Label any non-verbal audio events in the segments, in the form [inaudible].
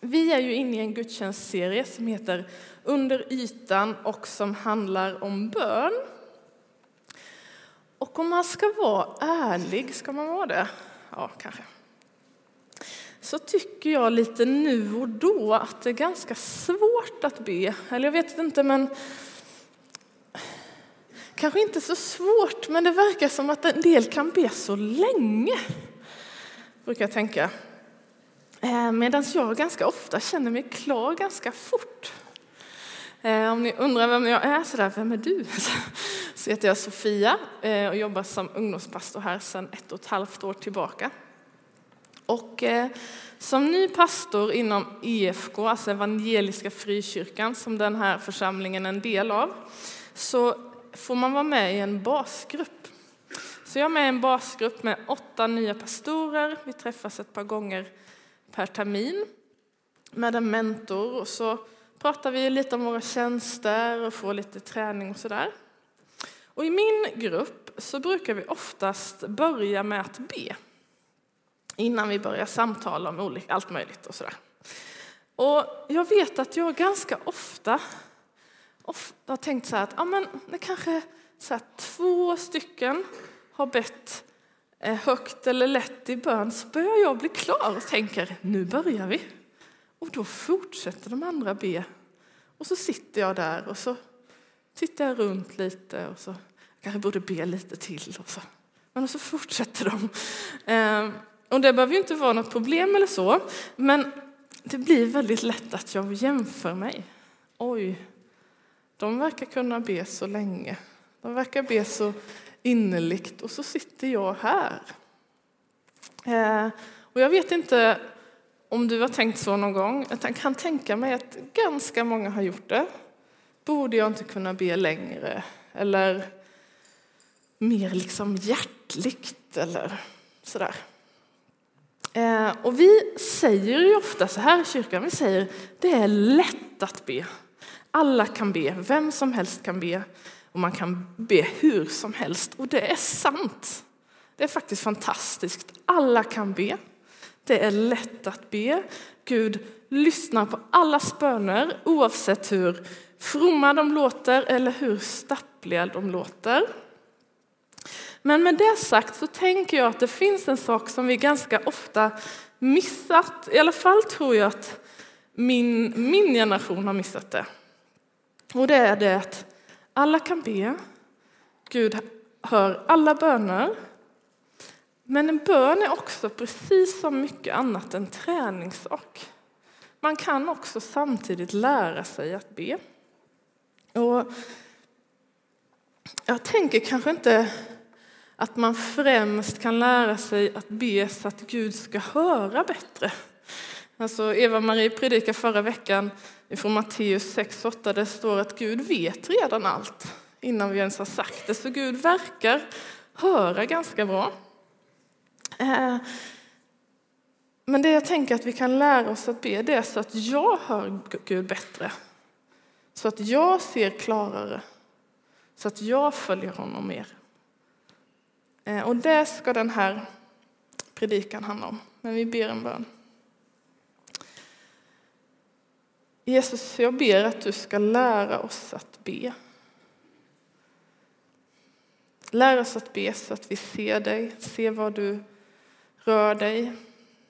Vi är ju inne i en gudstjänstserie som heter Under ytan och som handlar om bön. Och om man ska vara ärlig, ska man vara det? Ja, kanske. Så tycker jag lite nu och då att det är ganska svårt att be. Eller jag vet inte, men kanske inte så svårt, men det verkar som att en del kan be så länge, brukar jag tänka. Eh, medan jag ganska ofta känner mig klar ganska fort. Eh, om ni undrar vem jag är, så där, vem är du? [laughs] Så heter jag Sofia eh, och jobbar som ungdomspastor här sedan ett och ett halvt år tillbaka. Och som ny pastor inom EFK, alltså Evangeliska Frikyrkan, som den här församlingen är en del av, så får man vara med i en basgrupp. Så jag är med i en basgrupp med åtta nya pastorer. Vi träffas ett par gånger per termin med en mentor och så pratar vi lite om våra tjänster och får lite träning och sådär. Och i min grupp så brukar vi oftast börja med att be innan vi börjar samtala om allt möjligt och sådär. Och jag vet att jag ganska ofta, ofta har tänkt så här att ja, men det kanske så här, två stycken har bett Eh, högt eller lätt i bön så börjar jag bli klar och tänker nu börjar vi. Och då fortsätter de andra be. Och så sitter jag där och så tittar jag runt lite och så jag kanske borde be lite till. Och så. Men så fortsätter de. Ehm, och det behöver ju inte vara något problem eller så, men det blir väldigt lätt att jag jämför mig. Oj, de verkar kunna be så länge. De verkar be så innerligt och så sitter jag här. Eh, och jag vet inte om du har tänkt så någon gång. Jag kan tänka mig att ganska många har gjort det. Borde jag inte kunna be längre? Eller mer liksom hjärtligt eller sådär. Eh, och vi säger ju ofta så här i kyrkan, vi säger det är lätt att be. Alla kan be, vem som helst kan be och man kan be hur som helst. Och det är sant. Det är faktiskt fantastiskt. Alla kan be. Det är lätt att be. Gud lyssnar på allas böner oavsett hur fromma de låter eller hur stappliga de låter. Men med det sagt så tänker jag att det finns en sak som vi ganska ofta missat. I alla fall tror jag att min, min generation har missat det. Och det är det att alla kan be. Gud hör alla böner. Men en bön är också precis som mycket annat en träningssak. Man kan också samtidigt lära sig att be. Och jag tänker kanske inte att man främst kan lära sig att be så att Gud ska höra bättre. Alltså Eva-Marie predikade förra veckan från Matteus 6.8 det står att Gud vet redan allt innan vi ens har sagt det. Så Gud verkar höra ganska bra. Eh, men det jag tänker att vi kan lära oss att be det är så att jag hör Gud bättre. Så att jag ser klarare. Så att jag följer honom mer. Eh, och det ska den här predikan handla om. Men vi ber en bön. Jesus, jag ber att du ska lära oss att be. Lär oss att be så att vi ser dig, ser vad du rör dig,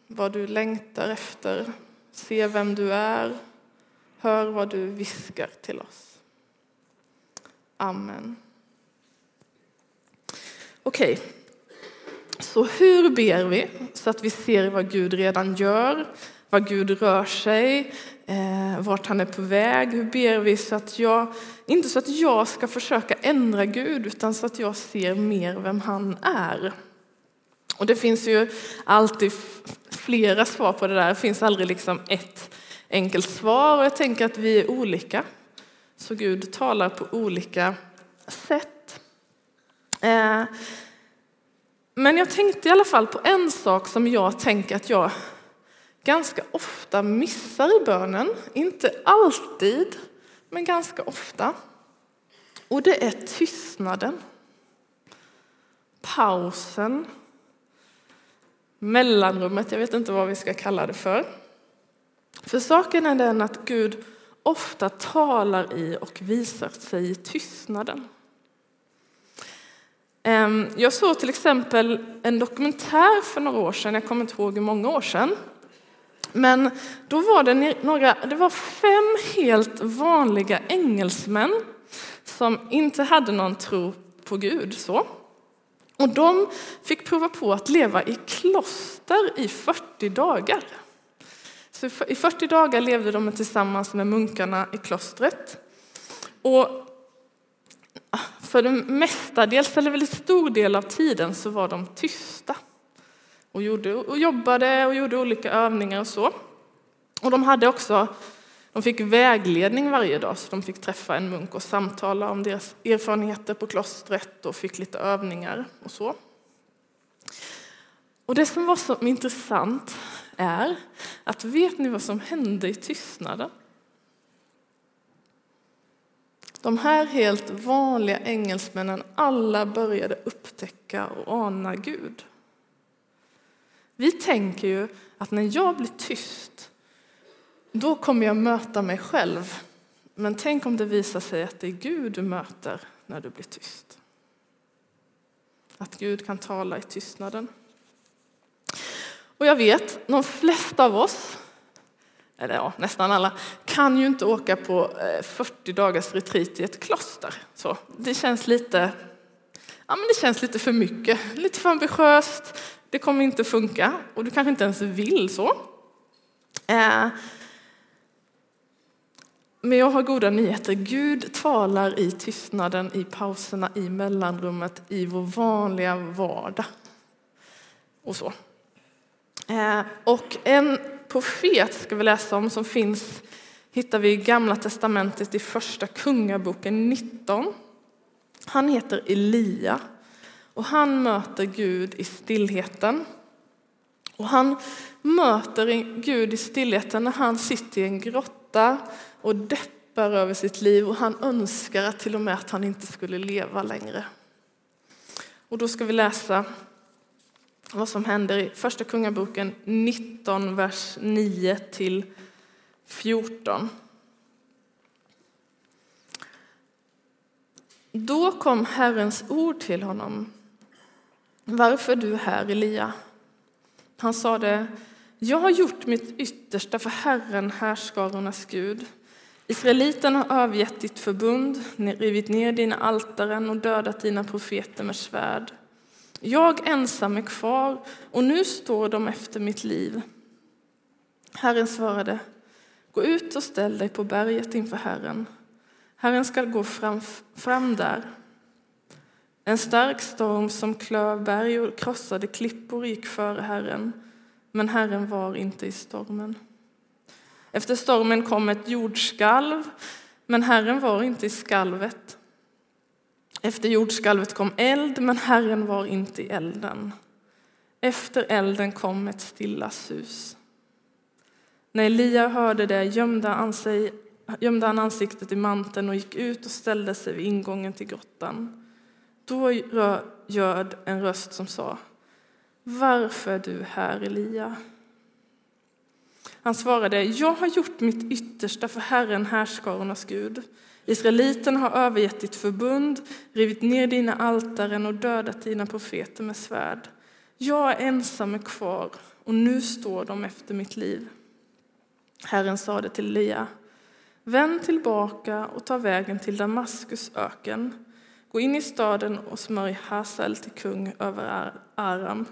vad du längtar efter, ser vem du är, hör vad du viskar till oss. Amen. Okej, okay. så hur ber vi så att vi ser vad Gud redan gör, var Gud rör sig, eh, vart han är på väg. Hur ber vi så att jag, inte så att jag ska försöka ändra Gud, utan så att jag ser mer vem han är. Och det finns ju alltid flera svar på det där. Det finns aldrig liksom ett enkelt svar. Och jag tänker att vi är olika. Så Gud talar på olika sätt. Eh, men jag tänkte i alla fall på en sak som jag tänker att jag ganska ofta missar i bönen. Inte alltid, men ganska ofta. Och det är tystnaden. Pausen. Mellanrummet, jag vet inte vad vi ska kalla det för. För saken är den att Gud ofta talar i och visar sig i tystnaden. Ehm, jag såg till exempel en dokumentär för några år sedan, jag kommer inte ihåg hur många år sedan. Men då var det, några, det var fem helt vanliga engelsmän som inte hade någon tro på Gud. Så. Och de fick prova på att leva i kloster i 40 dagar. Så I 40 dagar levde de tillsammans med munkarna i klostret. Och ah, för det mestadels, eller väldigt stor del av tiden, så var de tysta. Och, gjorde, och jobbade och gjorde olika övningar och så. Och de hade också de fick vägledning varje dag, så de fick träffa en munk och samtala om deras erfarenheter på klostret och fick lite övningar och så. Och det som var så intressant är att vet ni vad som hände i tystnaden? De här helt vanliga engelsmännen, alla började upptäcka och ana Gud. Vi tänker ju att när jag blir tyst, då kommer jag möta mig själv. Men tänk om det visar sig att det är Gud du möter när du blir tyst. Att Gud kan tala i tystnaden. Och jag vet, de flesta av oss, eller ja, nästan alla, kan ju inte åka på eh, 40 dagars retreat i ett kloster. Så det känns lite, ja, men det känns lite för mycket, lite för ambitiöst. Det kommer inte funka och du kanske inte ens vill så. Eh, men jag har goda nyheter. Gud talar i tystnaden, i pauserna, i mellanrummet, i vår vanliga vardag. Och så. Eh, och en profet ska vi läsa om som finns, hittar vi i Gamla testamentet i Första Kungaboken 19. Han heter Elia och han möter Gud i stillheten. Och han möter Gud i stillheten när han sitter i en grotta och deppar över sitt liv och han önskar att till och med att han inte skulle leva längre. Och då ska vi läsa vad som händer i Första Kungaboken 19, vers 9 till 14. Då kom Herrens ord till honom. Varför är du här, Elia? Han sade, jag har gjort mitt yttersta för Herren, härskarornas Gud. Israeliterna har övergett ditt förbund, rivit ner dina altaren och dödat dina profeter med svärd. Jag ensam är kvar och nu står de efter mitt liv. Herren svarade, gå ut och ställ dig på berget inför Herren. Herren skall gå fram, fram där. En stark storm som klöv berg och krossade klippor gick före Herren, men Herren var inte i stormen. Efter stormen kom ett jordskalv, men Herren var inte i skalvet. Efter jordskalvet kom eld, men Herren var inte i elden. Efter elden kom ett stilla sus. När Elia hörde det gömde han, sig, gömde han ansiktet i manteln och gick ut och ställde sig vid ingången till grottan. Då ljöd en röst som sa Varför är du här, Elia? Han svarade, jag har gjort mitt yttersta för Herren, härskarornas Gud. Israeliterna har övergett ditt förbund, rivit ner dina altaren och dödat dina profeter med svärd. Jag är ensam är kvar och nu står de efter mitt liv. Herren sade till Elia, vänd tillbaka och ta vägen till Damaskus öken. Gå in i staden och smörj Hasael till kung över Aram.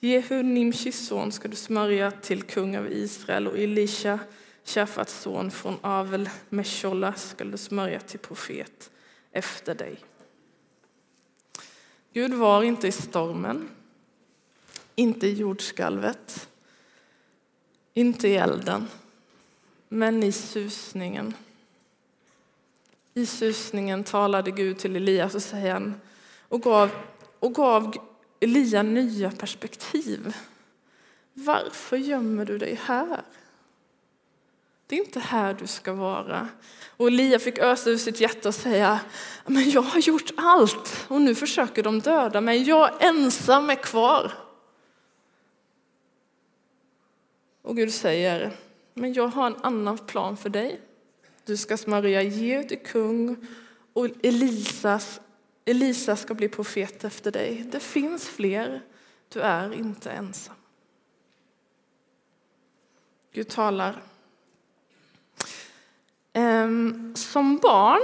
Jehu, Nimshis son, ska du smörja till kung över Israel och Elisha, Shafats son från Avel Mesholla, ska du smörja till profet efter dig. Gud var inte i stormen, inte i jordskalvet, inte i elden, men i susningen. I susningen talade Gud till Elias och, säger han, och, gav, och gav Elia nya perspektiv. Varför gömmer du dig här? Det är inte här du ska vara. Och Elia fick ösa ur sitt hjärta och säga, men jag har gjort allt och nu försöker de döda mig. Jag ensam är kvar. Och Gud säger, men jag har en annan plan för dig. Du ska smörja Geo till kung och Elisas, Elisa ska bli profet efter dig. Det finns fler. Du är inte ensam. Gud talar. Ehm, som barn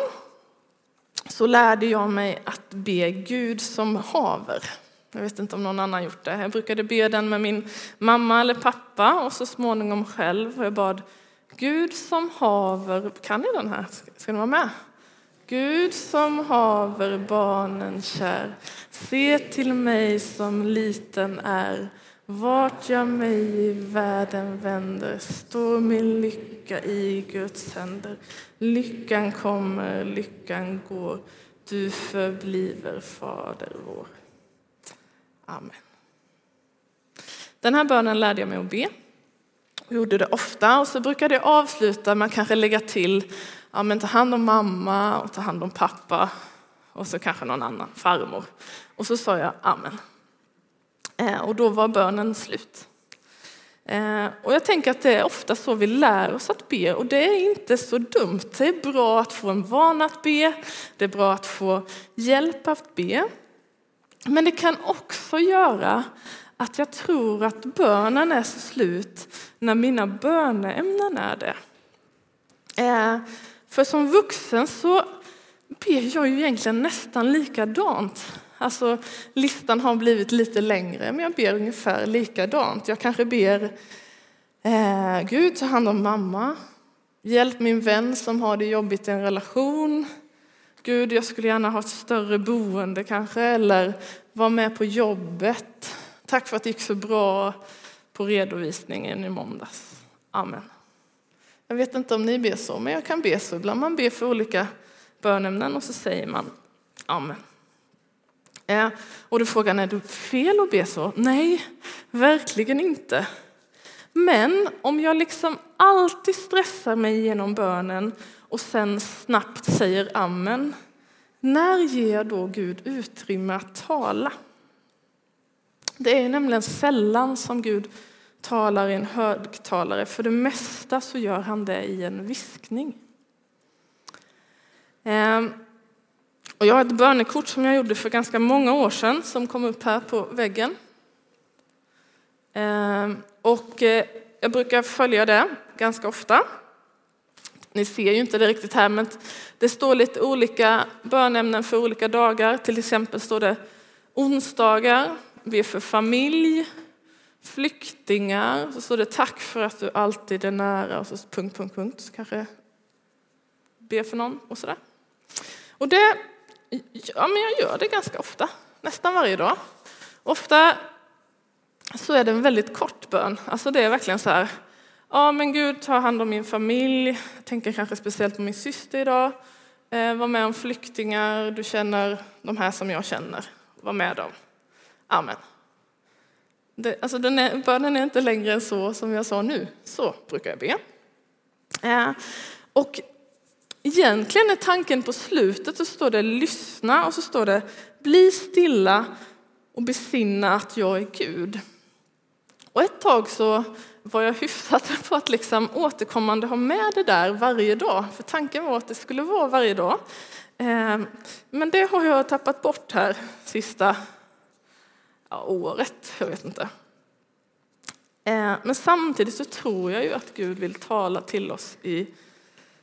så lärde jag mig att be Gud som haver. Jag vet inte om någon annan gjort det. Jag brukade be den med min mamma eller pappa och så småningom själv. Jag bad Gud som haver, kan ni den här? Ska ni vara med? Gud som haver barnen kär, se till mig som liten är. Vart jag mig i världen vänder står min lycka i Guds händer. Lyckan kommer, lyckan går, du förbliver Fader vår. Amen. Den här bönen lärde jag mig att be. Jag gjorde det ofta och så brukade jag avsluta med att kanske lägga till ja, men ta hand om mamma och ta hand om pappa och så kanske någon annan, farmor. Och så sa jag amen. Eh, och då var bönen slut. Eh, och jag tänker att det är ofta så vi lär oss att be och det är inte så dumt. Det är bra att få en vana att be, det är bra att få hjälp att be. Men det kan också göra att jag tror att bönen är så slut när mina böneämnen är det. Eh, för som vuxen så ber jag ju egentligen nästan likadant. Alltså, listan har blivit lite längre, men jag ber ungefär likadant. Jag kanske ber eh, Gud, ta hand om mamma. Hjälp min vän som har det jobbigt i en relation. Gud, jag skulle gärna ha ett större boende kanske, eller vara med på jobbet. Tack för att det gick så bra på redovisningen i måndags. Amen. Jag vet inte om ni ber så, men jag kan be så. Ibland man ber för olika bönämnen och så säger man amen. Eh, och då frågar är det fel att be så? Nej, verkligen inte. Men om jag liksom alltid stressar mig genom bönen och sen snabbt säger amen, när ger jag då Gud utrymme att tala? Det är nämligen sällan som Gud talar i en högtalare. För det mesta så gör han det i en viskning. Ehm, och jag har ett bönekort som jag gjorde för ganska många år sedan som kom upp här på väggen. Ehm, och eh, jag brukar följa det ganska ofta. Ni ser ju inte det riktigt här, men det står lite olika bönämnen för olika dagar. Till exempel står det onsdagar, be för familj, flyktingar, så står det tack för att du alltid är nära och så punkt, punkt, punkt. Så kanske be för någon och sådär. Och det, ja men jag gör det ganska ofta, nästan varje dag. Ofta så är det en väldigt kort bön. Alltså det är verkligen så här, ja men Gud ta hand om min familj, jag tänker kanske speciellt på min syster idag. Eh, var med om flyktingar, du känner de här som jag känner, var med dem. Amen. Det, alltså den är, bönen är inte längre än så som jag sa nu. Så brukar jag be. Eh, och egentligen är tanken på slutet så står det lyssna och så står det bli stilla och besinna att jag är Gud. Och ett tag så var jag hyfsat [laughs] på att liksom återkommande ha med det där varje dag, för tanken var att det skulle vara varje dag. Eh, men det har jag tappat bort här sista ja, året, jag vet inte. Eh, men samtidigt så tror jag ju att Gud vill tala till oss i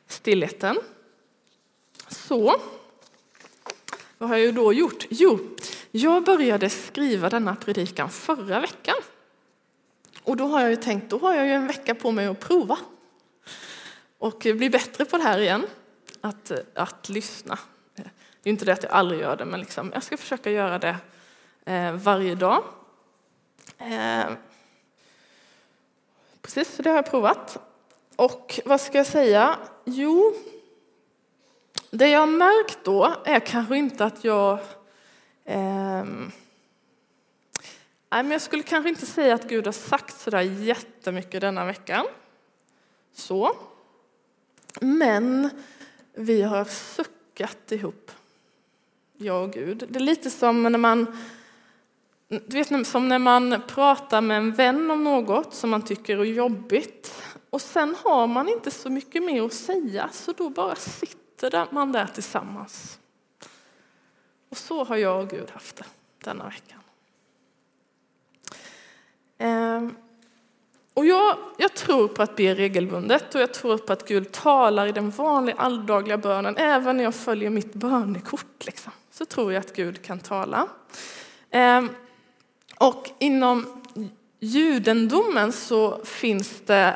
stillheten. Så, vad har jag då gjort? Jo, jag började skriva denna predikan förra veckan. Och då har jag ju tänkt, då har jag ju en vecka på mig att prova och bli bättre på det här igen, att, eh, att lyssna. Det är inte det att jag aldrig gör det, men liksom, jag ska försöka göra det Eh, varje dag. Eh, precis, så det har jag provat. Och vad ska jag säga? Jo, det jag har märkt då är kanske inte att jag... Eh, nej, men jag skulle kanske inte säga att Gud har sagt så där jättemycket denna veckan. Så. Men vi har suckat ihop, jag och Gud. Det är lite som när man du vet, som när man pratar med en vän om något som man tycker är jobbigt och sen har man inte så mycket mer att säga så då bara sitter man där tillsammans. Och så har jag och Gud haft det denna veckan. Ehm, och jag, jag, tror på att be regelbundet och jag tror på att Gud talar i den vanliga alldagliga bönen. Även när jag följer mitt bönekort liksom, så tror jag att Gud kan tala. Ehm, och inom judendomen så finns det,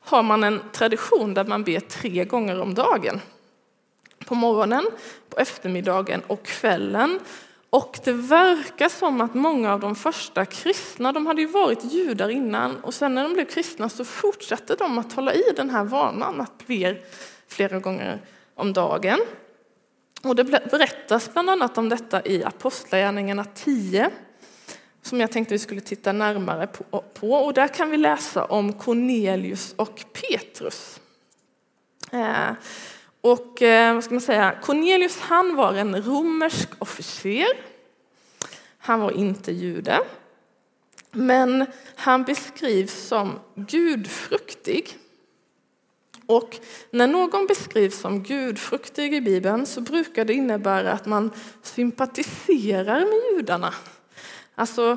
har man en tradition där man ber tre gånger om dagen. På morgonen, på eftermiddagen och kvällen. Och det verkar som att många av de första kristna, de hade ju varit judar innan och sen när de blev kristna så fortsatte de att hålla i den här vanan att be flera gånger om dagen. Och det berättas bland annat om detta i Apostlagärningarna 10 som jag tänkte vi skulle titta närmare på. Och där kan vi läsa om Cornelius och Petrus. Eh, och eh, vad ska man säga? Cornelius han var en romersk officer. Han var inte jude. Men han beskrivs som gudfruktig. Och när någon beskrivs som gudfruktig i Bibeln så brukar det innebära att man sympatiserar med judarna. Alltså,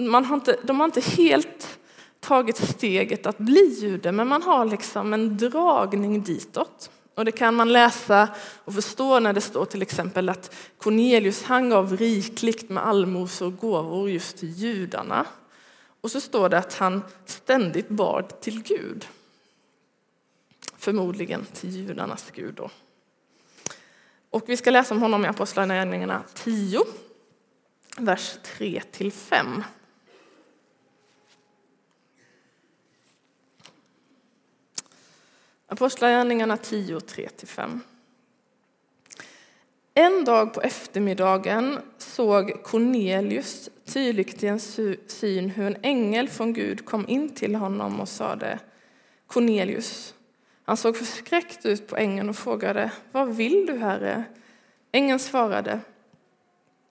man har inte, de har inte helt tagit steget att bli jude, men man har liksom en dragning ditåt. Och det kan man läsa och förstå när det står till exempel att Cornelius han gav rikligt med allmosor och gåvor just till judarna. Och så står det att han ständigt bad till Gud. Förmodligen till judarnas Gud. Då. Och vi ska läsa om honom i Apostlagärningarna 10, vers 3-5. Apostlagärningarna 10, 3-5. En dag på eftermiddagen såg Cornelius tydligt i en syn hur en ängel från Gud kom in till honom och sade Cornelius. Han såg förskräckt ut på ängeln och frågade Vad vill du, Herre? Ängeln svarade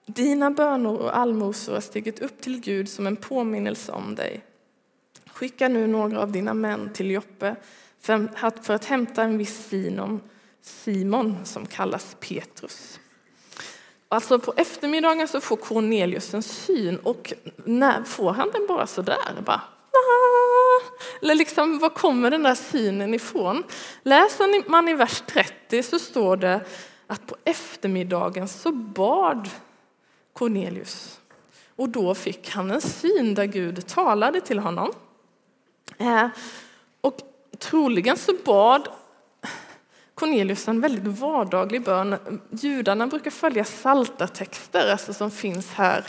dina bönor och allmosor har stigit upp till Gud som en påminnelse om dig. Skicka nu några av dina män till Joppe för att hämta en viss Simon, Simon som kallas Petrus. Alltså på eftermiddagen så får Cornelius en syn och när får han den bara så där? Bara, Eller liksom, var kommer den där synen ifrån? Läser man i vers 30 så står det att på eftermiddagen så bad Cornelius och då fick han en syn där Gud talade till honom. Eh, och Troligen så bad Cornelius en väldigt vardaglig bön. Judarna brukar följa saltartexter alltså som finns här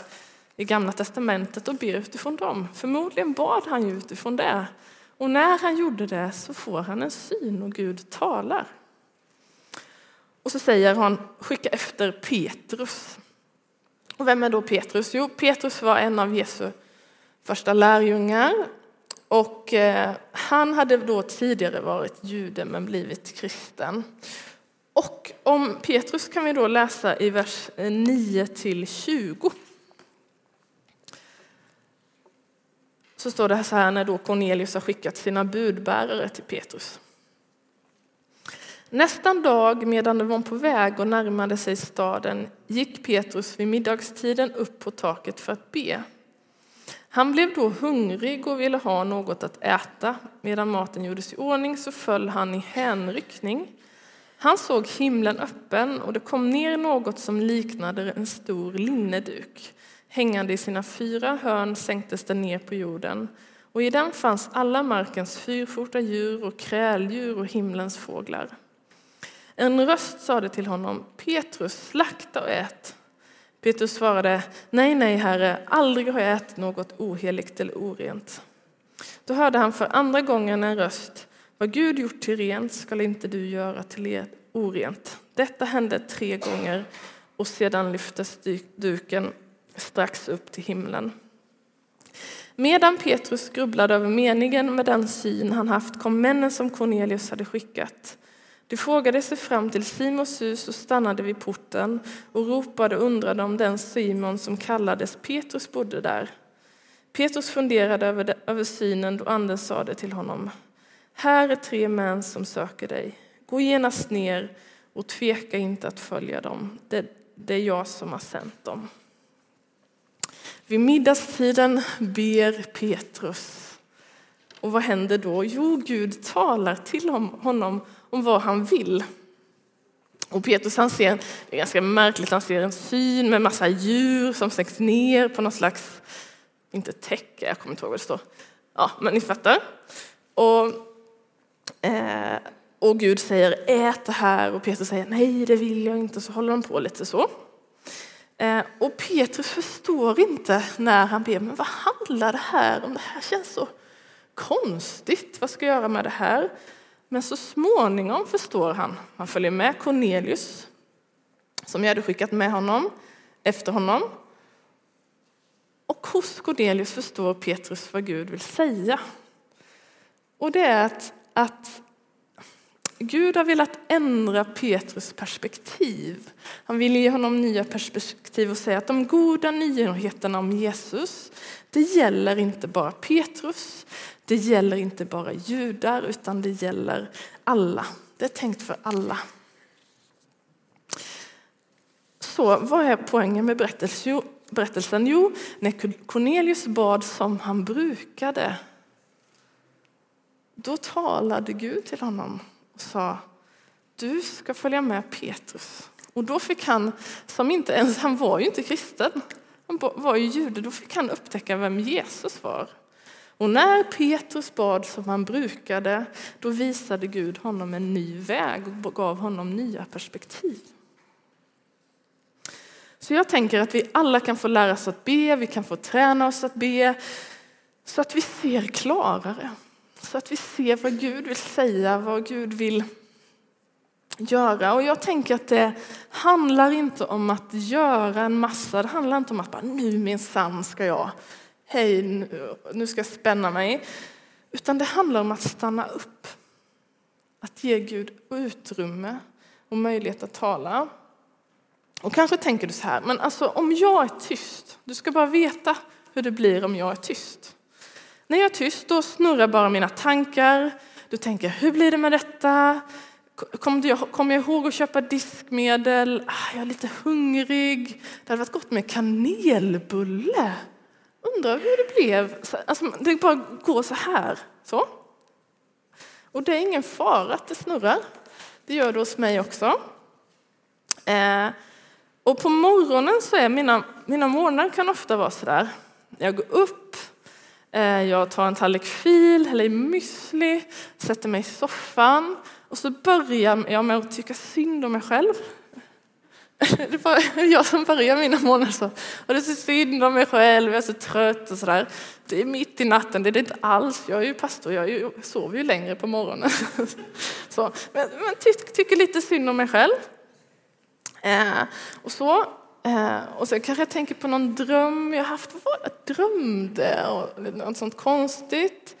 i Gamla testamentet och ber utifrån dem. Förmodligen bad han ju utifrån det. Och när han gjorde det så får han en syn och Gud talar. Och så säger han, skicka efter Petrus. Och vem är då Petrus? Jo, Petrus var en av Jesu första lärjungar och eh, han hade då tidigare varit jude men blivit kristen. Och om Petrus kan vi då läsa i vers eh, 9 till 20. Så står det så här när då Cornelius har skickat sina budbärare till Petrus. Nästan dag medan de var på väg och närmade sig staden gick Petrus vid middagstiden upp på taket för att be. Han blev då hungrig och ville ha något att äta. Medan maten gjordes i ordning så föll han i hänryckning. Han såg himlen öppen och det kom ner något som liknade en stor linneduk. Hängande i sina fyra hörn sänktes den ner på jorden och i den fanns alla markens fyrfota djur och kräldjur och himlens fåglar. En röst sade till honom, Petrus, slakta och ät. Petrus svarade, nej, nej, herre, aldrig har jag ätit något oheligt eller orent. Då hörde han för andra gången en röst, vad Gud gjort till rent skall inte du göra till orent. Detta hände tre gånger och sedan lyftes duken strax upp till himlen. Medan Petrus grubblade över meningen med den syn han haft kom männen som Cornelius hade skickat. De frågade sig fram till Simons hus och stannade vid porten och ropade och undrade om den Simon som kallades Petrus bodde där. Petrus funderade över, det, över synen då anden sade till honom här är tre män som söker dig. Gå genast ner och tveka inte att följa dem. Det, det är jag som har sänt dem. Vid middagstiden ber Petrus. Och vad händer då? Jo, Gud talar till honom om vad han vill. Och Petrus han ser, det är ganska märkligt, han ser en syn med massa djur som sänks ner på någon slags, inte täcke, jag kommer inte ihåg vad det står. Ja, men ni fattar. Och, eh, och Gud säger ät det här och Petrus säger nej, det vill jag inte, så håller de på lite så. Eh, och Petrus förstår inte när han ber, men vad handlar det här om? Det här känns så konstigt, vad ska jag göra med det här? Men så småningom förstår han. Han följer med Cornelius, som jag hade skickat med honom, efter honom. Och hos Cornelius förstår Petrus vad Gud vill säga. Och det är att, att Gud har velat ändra Petrus perspektiv. Han vill ge honom nya perspektiv och säga att de goda nyheterna om Jesus, det gäller inte bara Petrus, det gäller inte bara judar, utan det gäller alla. Det är tänkt för alla. Så vad är poängen med berättelsen? Jo, när Cornelius bad som han brukade, då talade Gud till honom och sa du ska följa med Petrus. Och då fick han, som inte ens, han var ju inte kristen, han var ju jude, då fick han upptäcka vem Jesus var. Och när Petrus bad som han brukade, då visade Gud honom en ny väg och gav honom nya perspektiv. Så jag tänker att vi alla kan få lära oss att be, vi kan få träna oss att be, så att vi ser klarare. Så att vi ser vad Gud vill säga, vad Gud vill göra. Och jag tänker att det handlar inte om att göra en massa, det handlar inte om att bara, nu minsann ska jag hej, nu ska jag spänna mig. Utan det handlar om att stanna upp. Att ge Gud utrymme och möjlighet att tala. Och kanske tänker du så här, men alltså om jag är tyst, du ska bara veta hur det blir om jag är tyst. När jag är tyst då snurrar bara mina tankar. Du tänker, hur blir det med detta? Kommer jag, kom jag ihåg att köpa diskmedel? Ah, jag är lite hungrig. Det hade varit gott med kanelbulle undrar hur det blev. Alltså, det bara går så här. Så. Och det är ingen fara att det snurrar. Det gör det hos mig också. Eh, och på morgonen så är mina, mina morgnar kan ofta vara så där. Jag går upp, Eh, jag tar en tallrik fil eller müsli, sätter mig i soffan och så börjar jag med att tycka synd om mig själv. [laughs] Det var jag som började mina månader så. Och det är så synd om mig själv, jag är så trött och sådär. Det är mitt i natten, det är det inte alls. Jag är ju pastor, jag sover ju längre på morgonen. [laughs] Så, men, men ty, tycker lite synd om mig själv. Eh, och så. Eh, och sen kanske jag tänker på någon dröm jag haft. Vad jag drömde? Och något sånt konstigt.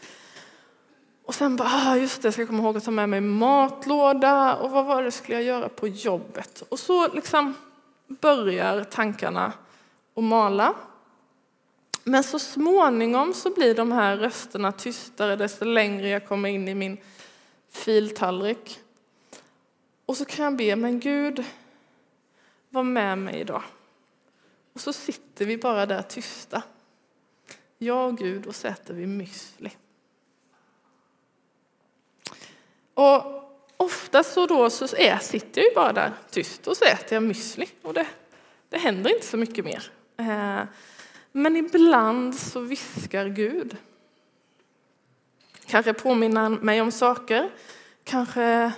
Och sen bara, ah, just det, jag ska komma ihåg att ta med mig matlåda och vad var det skulle jag göra på jobbet? Och så liksom börjar tankarna att mala. Men så småningom så blir de här rösterna tystare desto längre jag kommer in i min filtallrik. Och så kan jag be, men Gud, var med mig idag. Och så sitter vi bara där tysta, jag och Gud, och så äter vi müsli. Och ofta så då så är, sitter jag ju bara där tyst och så äter jag müsli och det, det händer inte så mycket mer. Eh, men ibland så viskar Gud. Kanske påminner mig om saker. Kanske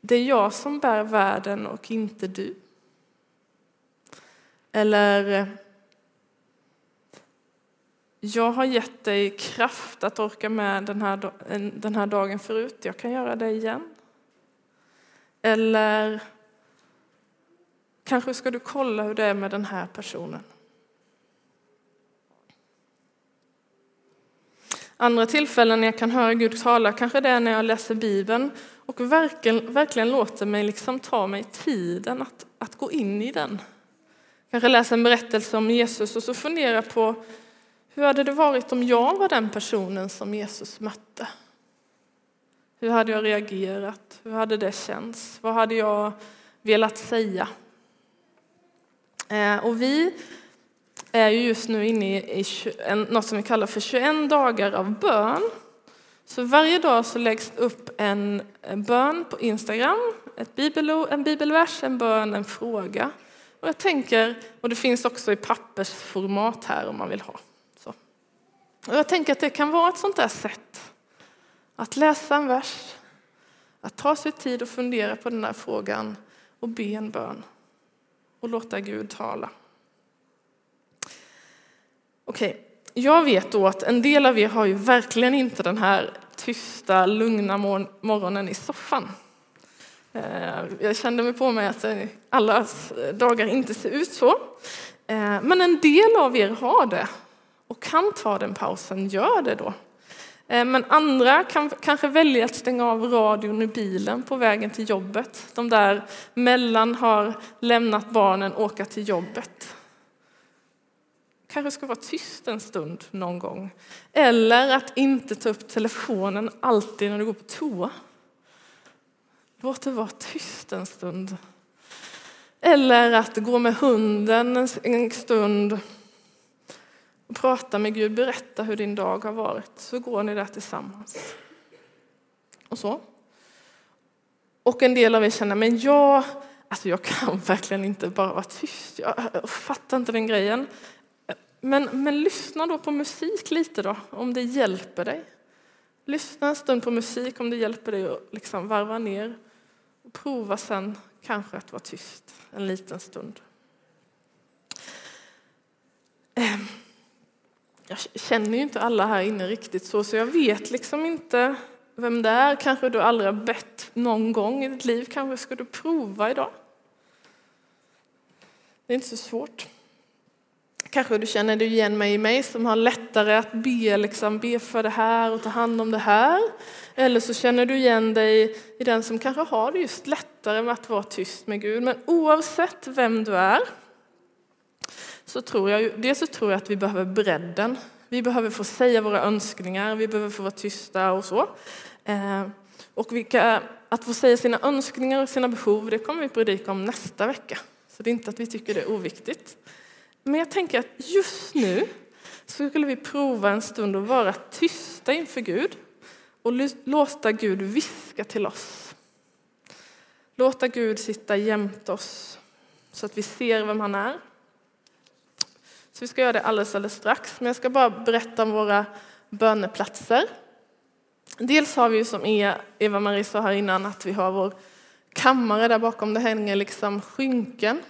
det är jag som bär världen och inte du. Eller jag har gett dig kraft att orka med den här, den här dagen förut. Jag kan göra det igen. Eller kanske ska du kolla hur det är med den här personen. Andra tillfällen när jag kan höra Gud tala kanske det är när jag läser Bibeln och verkligen, verkligen låter mig liksom ta mig tiden att, att gå in i den. Kanske läsa en berättelse om Jesus och så fundera på hur hade det varit om jag var den personen som Jesus mötte? Hur hade jag reagerat? Hur hade det känts? Vad hade jag velat säga? Eh, och vi är just nu inne i något som vi kallar för 21 dagar av bön. Så varje dag så läggs upp en bön på Instagram, ett bibelord, en bibelvers, en bön, en fråga. Och jag tänker, och det finns också i pappersformat här om man vill ha. Så. Och jag tänker att det kan vara ett sånt där sätt att läsa en vers, att ta sig tid och fundera på den där frågan och be en bön och låta Gud tala. Okej, okay. jag vet då att en del av er har ju verkligen inte den här tysta, lugna morgonen i soffan. Eh, jag kände mig på mig att eh, alla dagar inte ser ut så. Eh, men en del av er har det och kan ta den pausen, gör det då. Men andra kan kanske välja att stänga av radion i bilen på vägen till jobbet. De där mellan har lämnat barnen, och åka till jobbet. Kanske ska vara tyst en stund någon gång. Eller att inte ta upp telefonen alltid när du går på toa. Låt det vara tyst en stund. Eller att gå med hunden en stund och prata med Gud, berätta hur din dag har varit, så går ni där tillsammans. Och så. Och en del av er känner, men jag, alltså jag kan [laughs] verkligen inte bara vara tyst, jag fattar inte den grejen. Men, men lyssna då på musik lite då, om det hjälper dig. Lyssna en stund på musik om det hjälper dig att liksom varva ner. Prova sen kanske att vara tyst en liten stund. Ehm, jag känner ju inte alla här inne riktigt så, så jag vet liksom inte vem det är. Kanske du aldrig har bett någon gång i ditt liv. Kanske ska du prova idag. Det är inte så svårt. Kanske du känner du igen mig i mig som har lättare att be, liksom, be för det här och ta hand om det här. Eller så känner du igen dig i den som kanske har det just lättare med att vara tyst med Gud. Men oavsett vem du är så tror jag, dels så tror jag att vi behöver bredden. Vi behöver få säga våra önskningar, vi behöver få vara tysta och så. Eh, och vilka, att få säga sina önskningar och sina behov, det kommer vi predika om nästa vecka. Så det är inte att vi tycker det är oviktigt. Men jag tänker att just nu så skulle vi prova en stund att vara tysta inför Gud och låta Gud viska till oss. Låta Gud sitta jämt oss så att vi ser vem han är. Så vi ska göra det alldeles, alldeles strax, men jag ska bara berätta om våra böneplatser. Dels har vi som e- Eva-Marie sa här innan att vi har vår kammare där bakom det hänger liksom skynken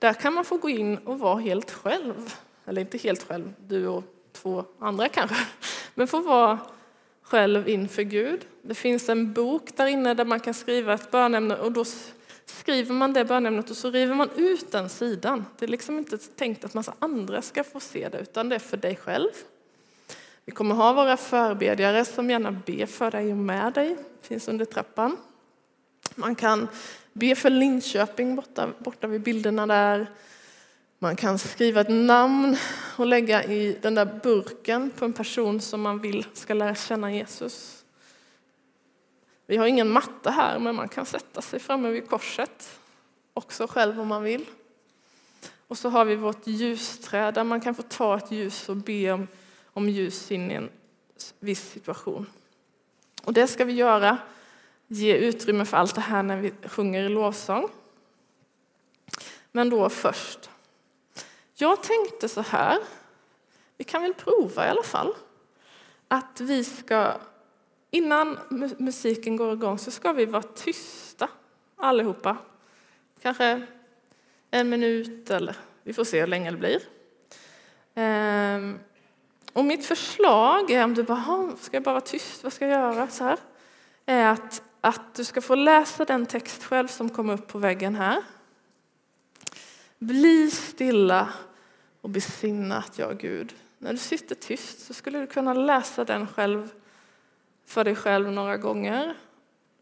där kan man få gå in och vara helt själv. Eller inte helt själv, du och två andra kanske. [laughs] Men få vara själv inför Gud. Det finns en bok där inne där man kan skriva ett bönämne och då skriver man det bönämnet och så river man ut den sidan. Det är liksom inte tänkt att massa andra ska få se det utan det är för dig själv. Vi kommer ha våra förbedjare som gärna ber för dig och med dig. Det finns under trappan. Man kan Be för Linköping borta, borta vid bilderna där. Man kan skriva ett namn och lägga i den där burken på en person som man vill ska lära känna Jesus. Vi har ingen matta här, men man kan sätta sig framme vid korset också själv om man vill. Och så har vi vårt ljusträd där man kan få ta ett ljus och be om, om ljus in i en viss situation. Och det ska vi göra ge utrymme för allt det här när vi sjunger i lovsång. Men då först. Jag tänkte så här, vi kan väl prova i alla fall, att vi ska, innan musiken går igång så ska vi vara tysta allihopa. Kanske en minut eller vi får se hur länge det blir. Ehm, och mitt förslag är, om du bara, ska jag bara vara tyst, vad ska jag göra? Så här, är att att du ska få läsa den text själv som kom upp på väggen här. Bli stilla och besinna att jag är Gud. När du sitter tyst så skulle du kunna läsa den själv för dig själv några gånger.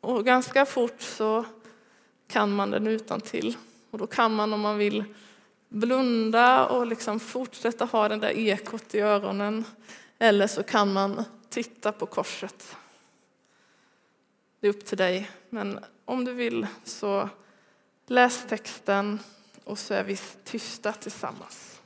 Och ganska fort så kan man den utan till. Och då kan man om man vill blunda och liksom fortsätta ha den där ekot i öronen. Eller så kan man titta på korset det är upp till dig. Men om du vill så läs texten och så är vi tysta tillsammans.